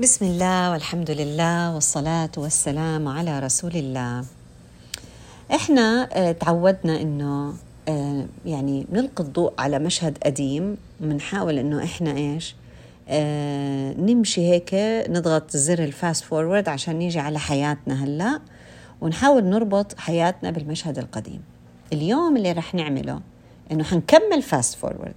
بسم الله والحمد لله والصلاة والسلام على رسول الله إحنا تعودنا انه يعني نلقي الضوء على مشهد قديم بنحاول انه إحنا إيش نمشي هيك نضغط زر ال fast forward عشان نيجي على حياتنا هلا ونحاول نربط حياتنا بالمشهد القديم اليوم اللي رح نعمله انه حنكمل fast forward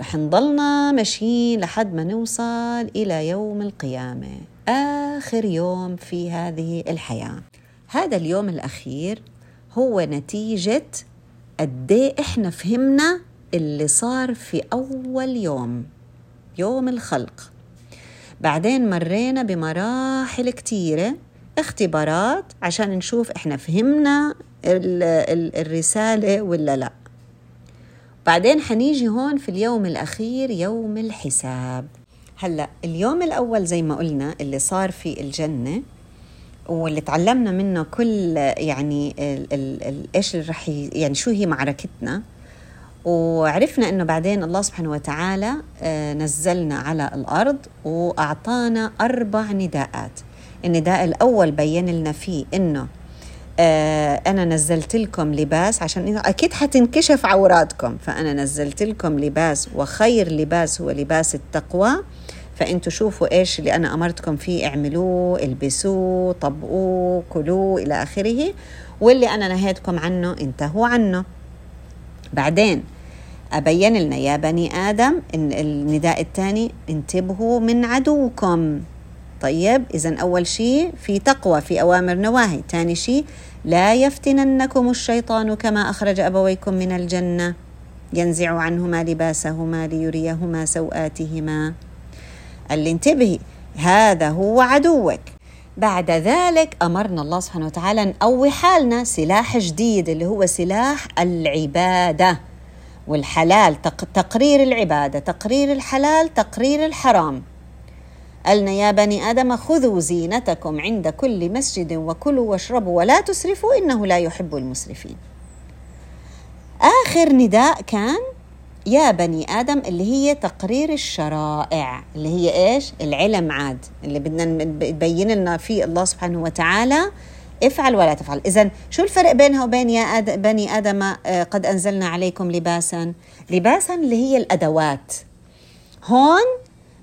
رح نضلنا ماشيين لحد ما نوصل إلى يوم القيامة آخر يوم في هذه الحياة. هذا اليوم الأخير هو نتيجة قد إحنا فهمنا اللي صار في أول يوم يوم الخلق. بعدين مرينا بمراحل كتيرة اختبارات عشان نشوف إحنا فهمنا الرسالة ولا لأ. بعدين حنيجي هون في اليوم الأخير يوم الحساب. هلأ اليوم الأول زي ما قلنا اللي صار في الجنة واللي تعلمنا منه كل يعني إيش اللي رح يعني شو هي معركتنا. وعرفنا إنه بعدين الله سبحانه وتعالى نزلنا على الأرض وأعطانا أربع نداءات. النداء الأول بين لنا فيه إنه آه أنا نزلت لكم لباس عشان أكيد حتنكشف عوراتكم. فأنا نزلت لكم لباس وخير لباس هو لباس التقوى. فأنتوا شوفوا إيش اللي أنا أمرتكم فيه اعملوه البسوه طبقوه كلوه إلى آخره. واللي أنا نهيتكم عنه انتهوا عنه. بعدين أبين لنا يا بني آدم النداء الثاني انتبهوا من عدوكم. طيب إذا أول شيء في تقوى في أوامر نواهي. ثاني شيء لا يفتننكم الشيطان كما أخرج أبويكم من الجنة. ينزع عنهما لباسهما ليريهما سوآتهما. قال لي انتبهي هذا هو عدوك. بعد ذلك أمرنا الله سبحانه وتعالى نقوي حالنا سلاح جديد اللي هو سلاح العبادة والحلال تقرير العبادة تقرير الحلال تقرير الحرام. قالنا يا بني آدم خذوا زينتكم عند كل مسجد وكلوا واشربوا ولا تسرفوا إنه لا يحب المسرفين. آخر نداء كان يا بني آدم اللي هي تقرير الشرائع اللي هي إيش؟ العلم عاد اللي بدنا تبين لنا فيه الله سبحانه وتعالى افعل ولا تفعل. إذا شو الفرق بينها وبين يا آد... بني آدم قد أنزلنا عليكم لباسا؟ لباسا اللي هي الأدوات. هون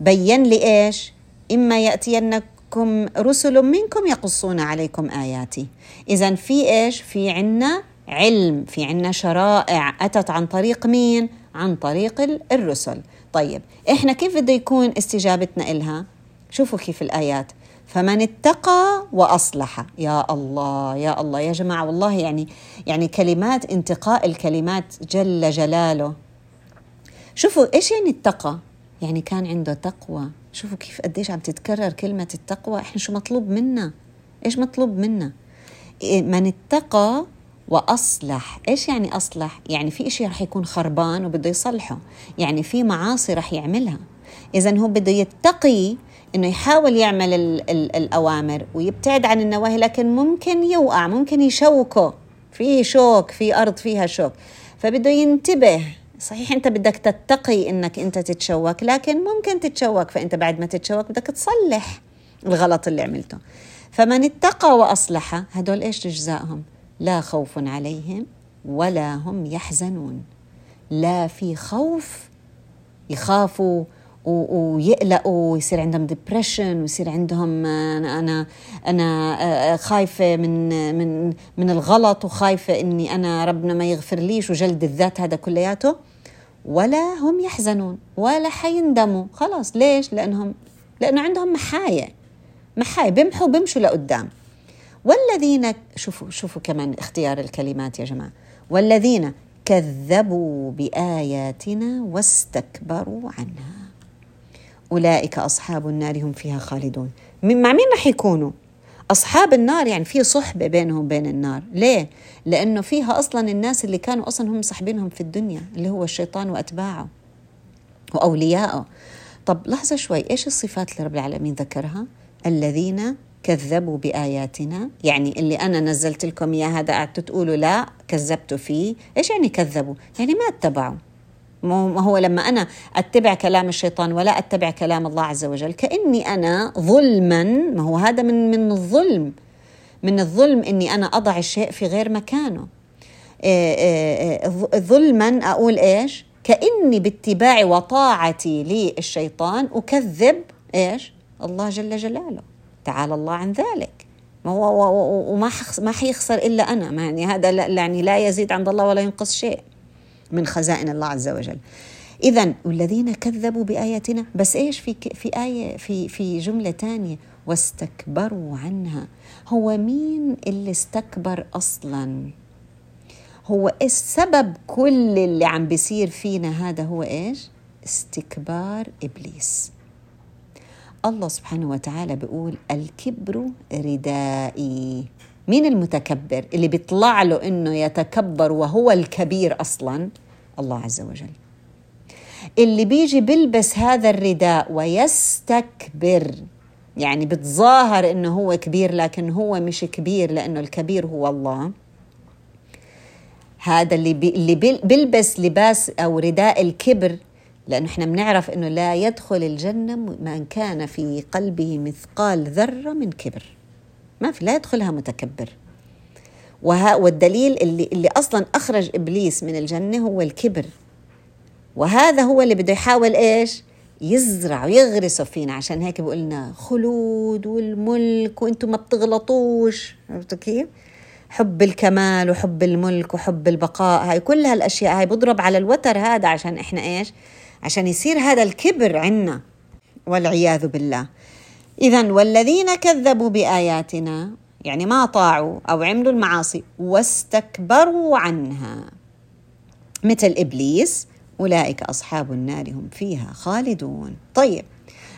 بين لي إيش؟ إما يأتينكم رسل منكم يقصون عليكم آياتي. إذا في إيش؟ في عنا علم في عنا شرائع. أتت عن طريق مين؟ عن طريق الرسل. طيب إحنا كيف بده يكون استجابتنا إلها؟ شوفوا كيف الآيات. فمن اتقى وأصلح. يا الله يا الله. يا جماعة والله يعني يعني كلمات انتقاء الكلمات جل جلاله. شوفوا إيش يعني اتقى؟ يعني كان عنده تقوى. شوفوا كيف قديش عم تتكرر كلمة التقوى. إحنا شو مطلوب منا؟ إيش مطلوب منا؟ من اتقى وأصلح. إيش يعني أصلح؟ يعني في إشي رح يكون خربان وبده يصلحه. يعني في معاصي رح يعملها. إذا هو بده يتقي إنه يحاول يعمل ال ال الأوامر ويبتعد عن النواهي لكن ممكن يوقع ممكن يشوكه. في شوك في أرض فيها شوك. فبده ينتبه صحيح انت بدك تتقي انك انت تتشوك لكن ممكن تتشوك فانت بعد ما تتشوك بدك تصلح الغلط اللي عملته. فمن اتقى وأصلح هدول إيش جزائهم لا خوف عليهم ولا هم يحزنون. لا في خوف يخافوا ويقلقوا ويصير عندهم depression ويصير عندهم أنا أنا أنا خايفة من من من الغلط وخايفة إني أنا ربنا ما يغفر ليش وجلد الذات هذا كلياته ولا هم يحزنون ولا حيندموا. خلاص ليش؟ لأنهم لأنه عندهم محايا محايا بيمحوا بيمشوا لقدام. والذين شوفوا شوفوا كمان اختيار الكلمات يا جماعة. والذين كذبوا بآياتنا واستكبروا عنها. أولئك أصحاب النار هم فيها خالدون مع مين رح يكونوا؟ أصحاب النار يعني في صحبة بينهم وبين النار ليه؟ لأنه فيها أصلا الناس اللي كانوا أصلا هم صاحبينهم في الدنيا اللي هو الشيطان وأتباعه وأولياءه طب لحظة شوي إيش الصفات اللي رب العالمين ذكرها؟ الذين كذبوا بآياتنا يعني اللي أنا نزلت لكم إياه هذا قعدتوا تقولوا لا كذبتوا فيه إيش يعني كذبوا؟ يعني ما اتبعوا ما هو لما أنا أتبع كلام الشيطان ولا أتبع كلام الله عز وجل كأني أنا ظلما ما هو هذا من من الظلم. من الظلم إني أنا أضع الشيء في غير مكانه. آه، آه، آه، ظلما أقول إيش؟ كأني باتباعي وطاعتي للشيطان أكذب إيش؟ الله جل جلاله. تعالى الله عن ذلك. وما ما حيخسر إلا أنا. ما يعني هذا يعني لا يزيد عند الله ولا ينقص شيء. من خزائن الله عز وجل. اذا والذين كذبوا بآياتنا بس إيش في في آية في في جملة ثانية واستكبروا عنها. هو مين اللي استكبر أصلا؟ هو السبب كل اللي عم بيصير فينا هذا هو إيش؟ استكبار إبليس. الله سبحانه وتعالى بيقول الكبر ردائي. مين المتكبر اللي بيطلع له إنه يتكبر وهو الكبير أصلا؟ الله عز وجل. اللي بيجي بيلبس هذا الرداء ويستكبر يعني بتظاهر إنه هو كبير لكن هو مش كبير لأنه الكبير هو الله. هذا اللي بي اللي بيلبس لباس أو رداء الكبر لأنه إحنا بنعرف إنه لا يدخل الجنة من كان في قلبه مثقال ذرة من كبر. ما في لا يدخلها متكبر. وها والدليل اللي اللي أصلا أخرج إبليس من الجنة هو الكبر. وهذا هو اللي بده يحاول إيش؟ يزرع ويغرسوا فينا عشان هيك بقول لنا خلود والملك وأنتم ما بتغلطوش. عرفتوا كيف؟ حب الكمال وحب الملك وحب البقاء. هاي كل هالأشياء هاي بضرب على الوتر هذا عشان إحنا إيش؟ عشان يصير هذا الكبر عنا. والعياذ بالله. اذا والذين كذبوا بآياتنا يعني ما طاعوا أو عملوا المعاصي واستكبروا عنها. مثل إبليس أولئك أصحاب النار هم فيها خالدون. طيب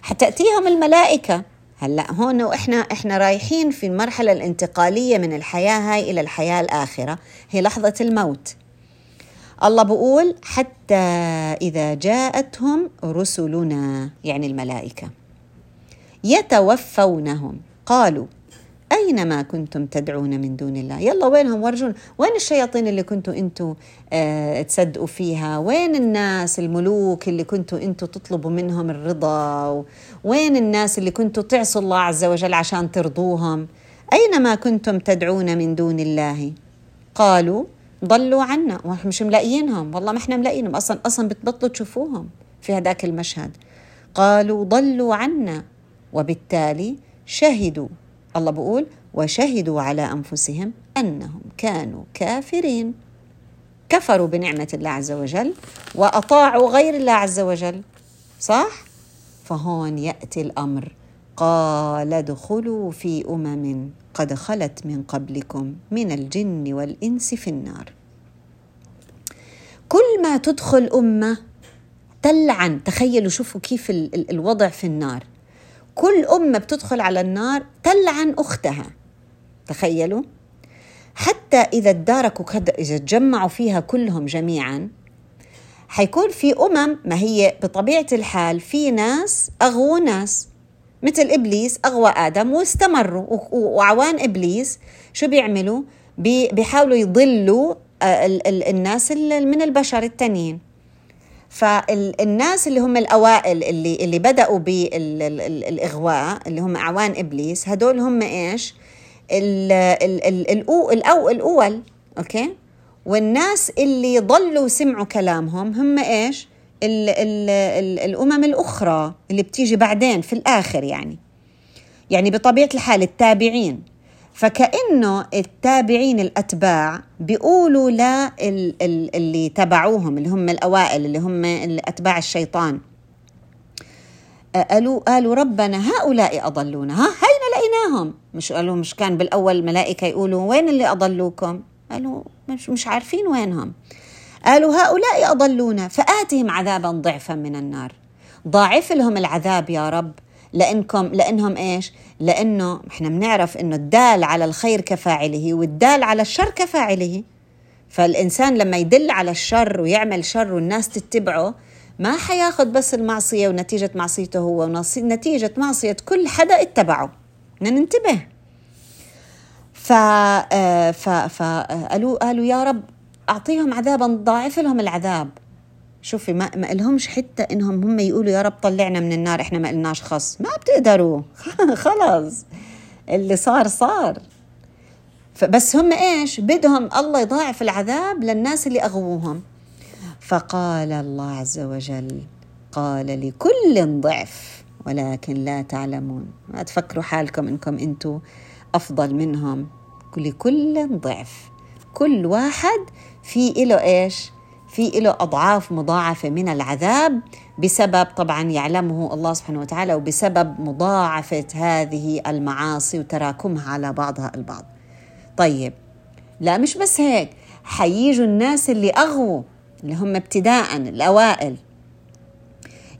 حتأتيهم الملائكة؟ هلأ هون وإحنا إحنا رايحين في المرحلة الانتقالية من الحياة هاي إلى الحياة الآخرة هي لحظة الموت. الله بقول حتى إذا جاءتهم رسلنا يعني الملائكة. يتوفونهم. قالوا أين ما كنتم تدعون من دون الله؟ يلا وينهم ورجون؟ وين الشياطين اللي كنتوا أنتوا آه تصدقوا فيها؟ وين الناس الملوك اللي كنتوا أنتوا تطلبوا منهم الرضا؟ وين الناس اللي كنتوا تعصوا الله عز وجل عشان ترضوهم؟ أين ما كنتم تدعون من دون الله؟ قالوا ضلوا عنا. وإحنا مش ملاقيينهم. والله ما إحنا ملاقيينهم. أصلا أصلا بتبطلوا تشوفوهم في هذاك المشهد. قالوا ضلوا عنا. وبالتالي شهدوا. الله بقول وشهدوا على أنفسهم أنهم كانوا كافرين. كفروا بنعمة الله عز وجل وأطاعوا غير الله عز وجل. صح؟ فهون يأتي الأمر. قال ادخلوا في أمم قد خلت من قبلكم من الجن والإنس في النار. كل ما تدخل أمة تلعن. تخيلوا شوفوا كيف الوضع في النار. كل أمة بتدخل على النار تلعن أختها. تخيلوا؟ حتى إذا اداركوا إذا تجمعوا فيها كلهم جميعا حيكون في أمم ما هي بطبيعة الحال في ناس أغووا ناس مثل إبليس أغوى آدم واستمروا وعوان إبليس شو بيعملوا؟ بيحاولوا يضلوا آه، الناس من البشر التانيين. فالناس اللي هم الأوائل اللي اللي بدأوا بالاغواء اللي هم أعوان إبليس هدول هم إيش؟ الأول أوكي؟ والناس اللي ضلوا سمعوا كلامهم هم إيش؟ ال ال ال الأمم الأخرى اللي بتيجي بعدين في الآخر يعني يعني بطبيعة الحال التابعين فكأنه التابعين الأتباع بيقولوا لا اللي تبعوهم اللي هم الأوائل اللي هم أتباع الشيطان. قالوا قالوا ربنا هؤلاء أضلونا. ها هين لقيناهم مش قالوا مش كان بالأول الملائكة يقولوا وين اللي أضلوكم؟ قالوا مش, مش عارفين وينهم. قالوا هؤلاء أضلونا فآتهم عذابا ضعفا من النار. ضاعف لهم العذاب يا رب. لانكم لإنهم إيش؟ لإنه إحنا بنعرف إنه الدال على الخير كفاعله والدال على الشر كفاعله. فالإنسان لما يدل على الشر ويعمل شر والناس تتبعه ما حياخذ بس المعصية ونتيجة معصيته هو ونتيجه معصية كل حدا اتبعه. بدنا ننتبه. ف ف فقالوا قالوا يا رب أعطيهم عذابا ضاعف لهم العذاب. شوفي ما, ما لهمش حتى إنهم هم يقولوا يا رب طلعنا من النار إحنا ما قلناش خص ما بتقدروا. خلص اللي صار صار. بس هم إيش؟ بدهم الله يضاعف العذاب للناس اللي أغووهم. فقال الله عز وجل قال لكل ضعف ولكن لا تعلمون. ما تفكروا حالكم إنكم أنتم أفضل منهم. لكل ضعف. كل واحد في له إيش؟ في له أضعاف مضاعفة من العذاب بسبب طبعا يعلمه الله سبحانه وتعالى وبسبب مضاعفة هذه المعاصي وتراكمها على بعضها البعض. طيب لا مش بس هيك حييجوا الناس اللي أغووا اللي هم ابتداء الأوائل.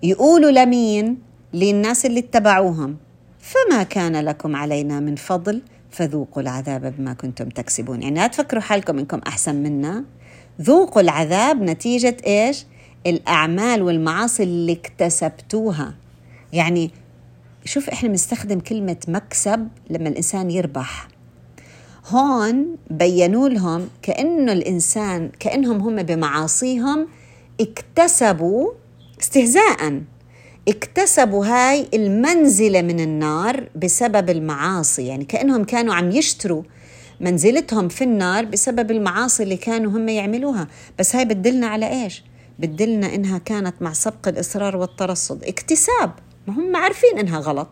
يقولوا لمين؟ للناس اللي اتبعوهم. فما كان لكم علينا من فضل فذوقوا العذاب بما كنتم تكسبون. يعني لا تفكروا حالكم إنكم أحسن منا. ذوقوا العذاب نتيجة إيش؟ الأعمال والمعاصي اللي اكتسبتوها. يعني شوف إحنا بنستخدم كلمة مكسب لما الإنسان يربح. هون بينوا لهم كأنه الإنسان كأنهم هم بمعاصيهم اكتسبوا استهزاء. اكتسبوا هاي المنزلة من النار بسبب المعاصي. يعني كأنهم كانوا عم يشتروا منزلتهم في النار بسبب المعاصي اللي كانوا هم يعملوها. بس هاي بتدلنا على إيش؟ بتدلنا إنها كانت مع سبق الإصرار والترصد. اكتساب. ما هم عارفين إنها غلط.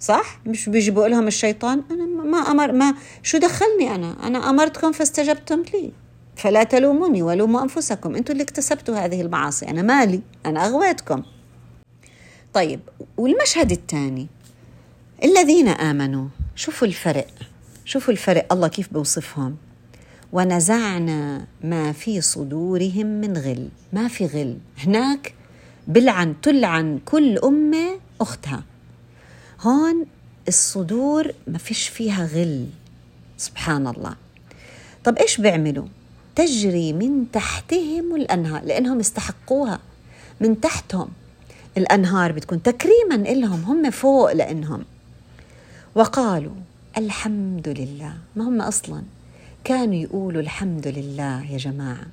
صح؟ مش بيجيبوا لهم الشيطان. أنا ما أمر ما شو دخلني أنا؟ أنا أمرتكم فاستجبتم لي. فلا تلوموني ولوموا أنفسكم. أنتم اللي اكتسبتوا هذه المعاصي. أنا مالي. أنا أغويتكم. طيب والمشهد الثاني. الذين آمنوا. شوفوا الفرق. شوفوا الفرق الله كيف بوصفهم ونزعنا ما في صدورهم من غل ما في غل. هناك بلعن تلعن كل أمة أختها. هون الصدور ما فيش فيها غل سبحان الله. طب إيش بيعملوا؟ تجري من تحتهم الأنهار لأنهم استحقوها من تحتهم الأنهار بتكون تكريما لهم هم فوق لأنهم. وقالوا الحمد لله ما هم أصلا؟ كانوا يقولوا الحمد لله يا جماعة.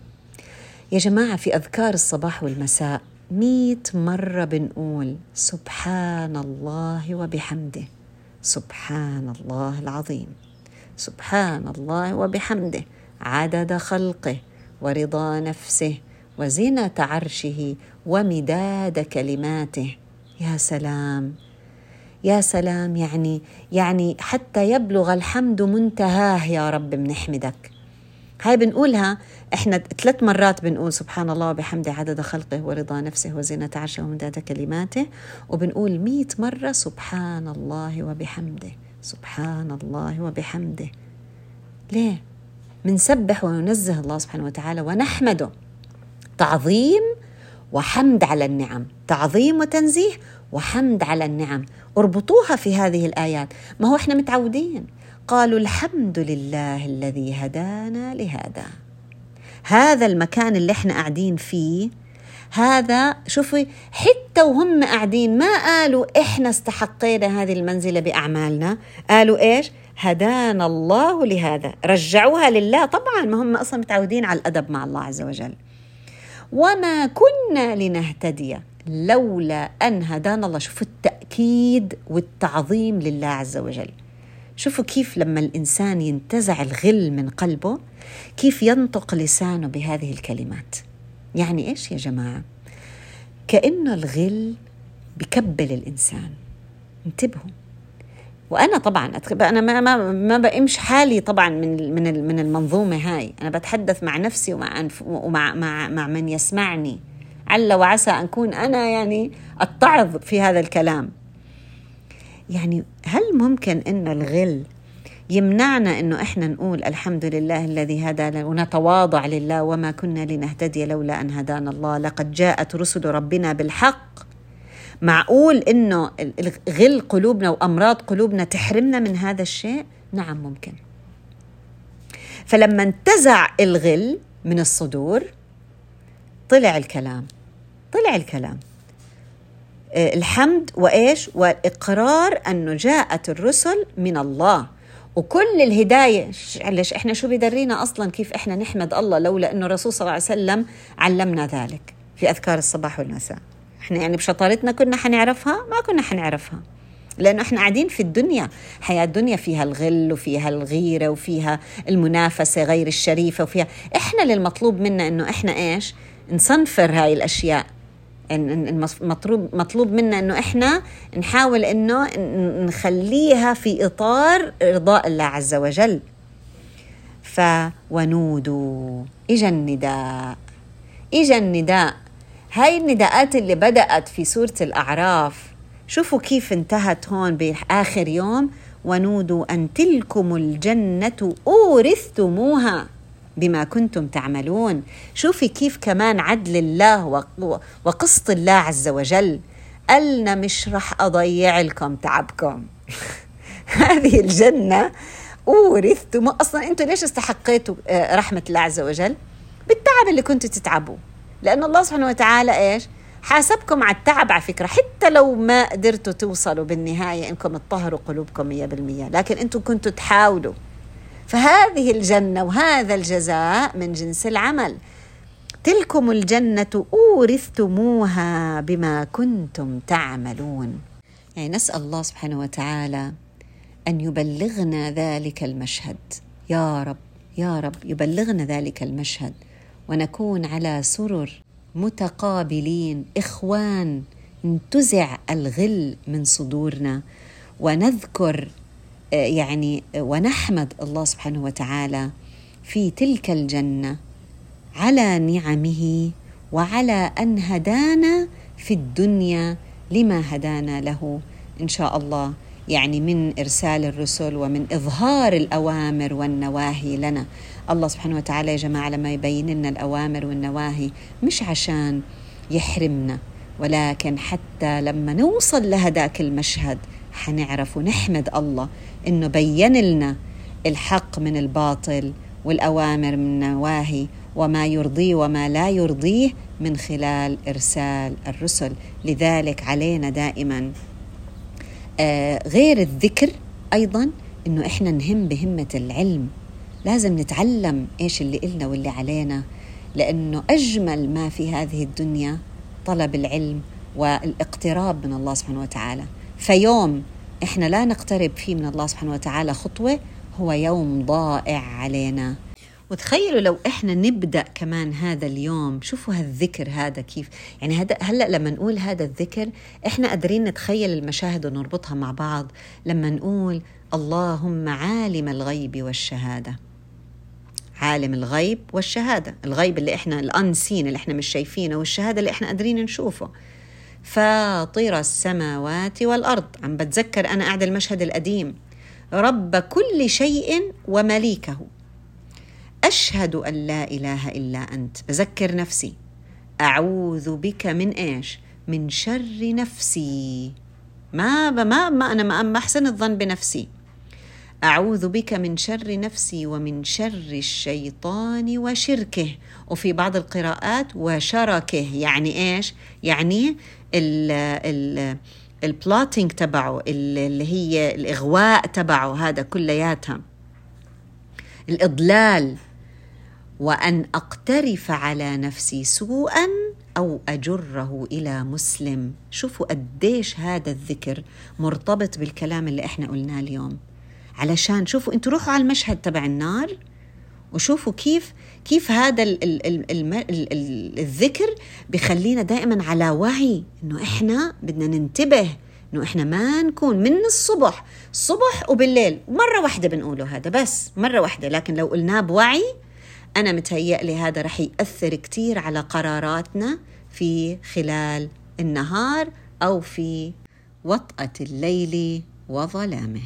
يا جماعة في أذكار الصباح والمساء مئة مرة بنقول سبحان الله وبحمده. سبحان الله العظيم. سبحان الله وبحمده. عدد خلقه ورضا نفسه وزنة عرشه ومداد كلماته. يا سلام. يا سلام يعني يعني حتى يبلغ الحمد منتهاه يا رب بنحمدك. هاي بنقولها إحنا ثلاث مرات بنقول سبحان الله وبحمده عدد خلقه ورضا نفسه وزنة عرشه ومداد كلماته وبنقول مئة مرة سبحان الله وبحمده سبحان الله وبحمده. ليه؟ منسبح وننزه الله سبحانه وتعالى ونحمده. تعظيم وحمد على النعم تعظيم وتنزيه وحمد على النعم. أربطوها في هذه الآيات. ما هو إحنا متعودين. قالوا الحمد لله الذي هدانا لهذا. هذا المكان اللي إحنا قاعدين فيه هذا شوفي حتى وهم قاعدين ما قالوا إحنا استحقينا هذه المنزلة بأعمالنا. قالوا إيش؟ هدانا الله لهذا. رجعوها لله. طبعا ما هم أصلا متعودين على الأدب مع الله عز وجل. وما كنا لنهتدي. لولا أن هدانا الله. شوفوا التأكيد والتعظيم لله عز وجل. شوفوا كيف لما الإنسان ينتزع الغل من قلبه كيف ينطق لسانه بهذه الكلمات. يعني إيش يا جماعة؟ كانه الغل بكبل الإنسان. انتبهوا. وأنا طبعا أنا ما ما ما بقيمش حالي طبعا من من من المنظومة هاي. أنا بتحدث مع نفسي ومع ومع مع مع من يسمعني. عل وعسى أن أكون أنا يعني اتعظ في هذا الكلام. يعني هل ممكن إن الغل يمنعنا إنه إحنا نقول الحمد لله الذي هدانا ونتواضع لله وما كنا لنهتدي لولا أن هدانا الله؟ لقد جاءت رسل ربنا بالحق. معقول إنه غل قلوبنا وأمراض قلوبنا تحرمنا من هذا الشيء؟ نعم ممكن. فلما انتزع الغل من الصدور طلع الكلام. طلع الكلام. آه، الحمد وإيش؟ واقرار أنه جاءت الرسل من الله. وكل الهداية ليش إحنا شو بدرينا أصلا كيف إحنا نحمد الله لولا أنه الرسول صلى الله عليه وسلم علمنا ذلك في أذكار الصباح والمساء. إحنا يعني بشطارتنا كنا حنعرفها؟ ما كنا حنعرفها. لأنه إحنا قاعدين في الدنيا. حياة الدنيا فيها الغل وفيها الغيرة وفيها المنافسة غير الشريفة وفيها. إحنا للمطلوب منا إنه إحنا إيش؟ نصنفر هاي الأشياء. المطلوب مطلوب منا إنه إحنا نحاول إنه نخليها في إطار رضاء الله عز وجل. فونودوا إجا النداء. إجا النداء. هاي النداءات اللي بدأت في سورة الأعراف شوفوا كيف انتهت هون بآخر يوم. ونودوا أن تلكم الجنة أورثتموها. بما كنتم تعملون. شوفي كيف كمان عدل الله وقسط الله عز وجل. قالنا مش رح أضيع لكم تعبكم. هذه الجنة أورثتم. أصلا أنتم ليش استحقيتوا آه، رحمة الله عز وجل؟ بالتعب اللي كنتوا تتعبوا لأن الله سبحانه وتعالى إيش؟ حاسبكم على التعب على فكرة. حتى لو ما قدرتوا توصلوا بالنهاية إنكم تطهروا قلوبكم مية بالمية. لكن أنتم كنتوا تحاولوا. فهذه الجنة وهذا الجزاء من جنس العمل. تلكم الجنة أورثتموها بما كنتم تعملون. يعني نسأل الله سبحانه وتعالى أن يبلغنا ذلك المشهد. يا رب يا رب يبلغنا ذلك المشهد ونكون على سرر متقابلين. إخوان انتزع الغل من صدورنا ونذكر يعني ونحمد الله سبحانه وتعالى في تلك الجنة على نعمه وعلى أن هدانا في الدنيا لما هدانا له. إن شاء الله يعني من إرسال الرسل ومن إظهار الأوامر والنواهي لنا. الله سبحانه وتعالى يا جماعة لما يبين لنا الأوامر والنواهي مش عشان يحرمنا ولكن حتى لما نوصل لهداك المشهد حنعرف ونحمد الله إنه بين لنا الحق من الباطل والأوامر من النواهي وما يرضيه وما لا يرضيه من خلال إرسال الرسل. لذلك علينا دائما آه غير الذكر أيضا إنه إحنا نهم بهمة العلم. لازم نتعلم إيش اللي إلنا واللي علينا لأنه أجمل ما في هذه الدنيا طلب العلم والاقتراب من الله سبحانه وتعالى. فيوم إحنا لا نقترب فيه من الله سبحانه وتعالى خطوة هو يوم ضائع علينا. وتخيلوا لو إحنا نبدأ كمان هذا اليوم شوفوا هالذكر هذا كيف. يعني هذا هلأ لما نقول هذا الذكر إحنا قادرين نتخيل المشاهد ونربطها مع بعض. لما نقول اللهم عالم الغيب والشهادة. عالم الغيب والشهادة. الغيب اللي إحنا الأنسين اللي إحنا مش شايفينه والشهادة اللي إحنا قادرين نشوفه. فاطر السماوات والأرض. عم بتذكر أنا قاعدة المشهد القديم. رب كل شيء ومليكه. أشهد أن لا إله إلا أنت. بذكر نفسي. أعوذ بك من إيش؟ من شر نفسي. ما ما ما أنا ما أحسن الظن بنفسي. أعوذ بك من شر نفسي ومن شر الشيطان وشركه. وفي بعض القراءات وشركه يعني إيش؟ يعني ال ال البلوتينج تبعه اللي هي الإغواء تبعه هذا كلياتها. الإضلال. وأن أقترف على نفسي سوءا أو أجره إلى مسلم. شوفوا قديش هذا الذكر مرتبط بالكلام اللي إحنا قلناه اليوم. علشان شوفوا أنتوا روحوا على المشهد تبع النار وشوفوا كيف كيف هذا ال ال ال ال ال ال الذكر بخلينا دائما على وعي إنه إحنا بدنا ننتبه إنه إحنا ما نكون من الصبح الصبح وبالليل. مرة واحدة بنقوله هذا بس مرة واحدة. لكن لو قلناه بوعي أنا متهيأ هذا رح يأثر كثير على قراراتنا في خلال النهار أو في وطأة الليل وظلامه.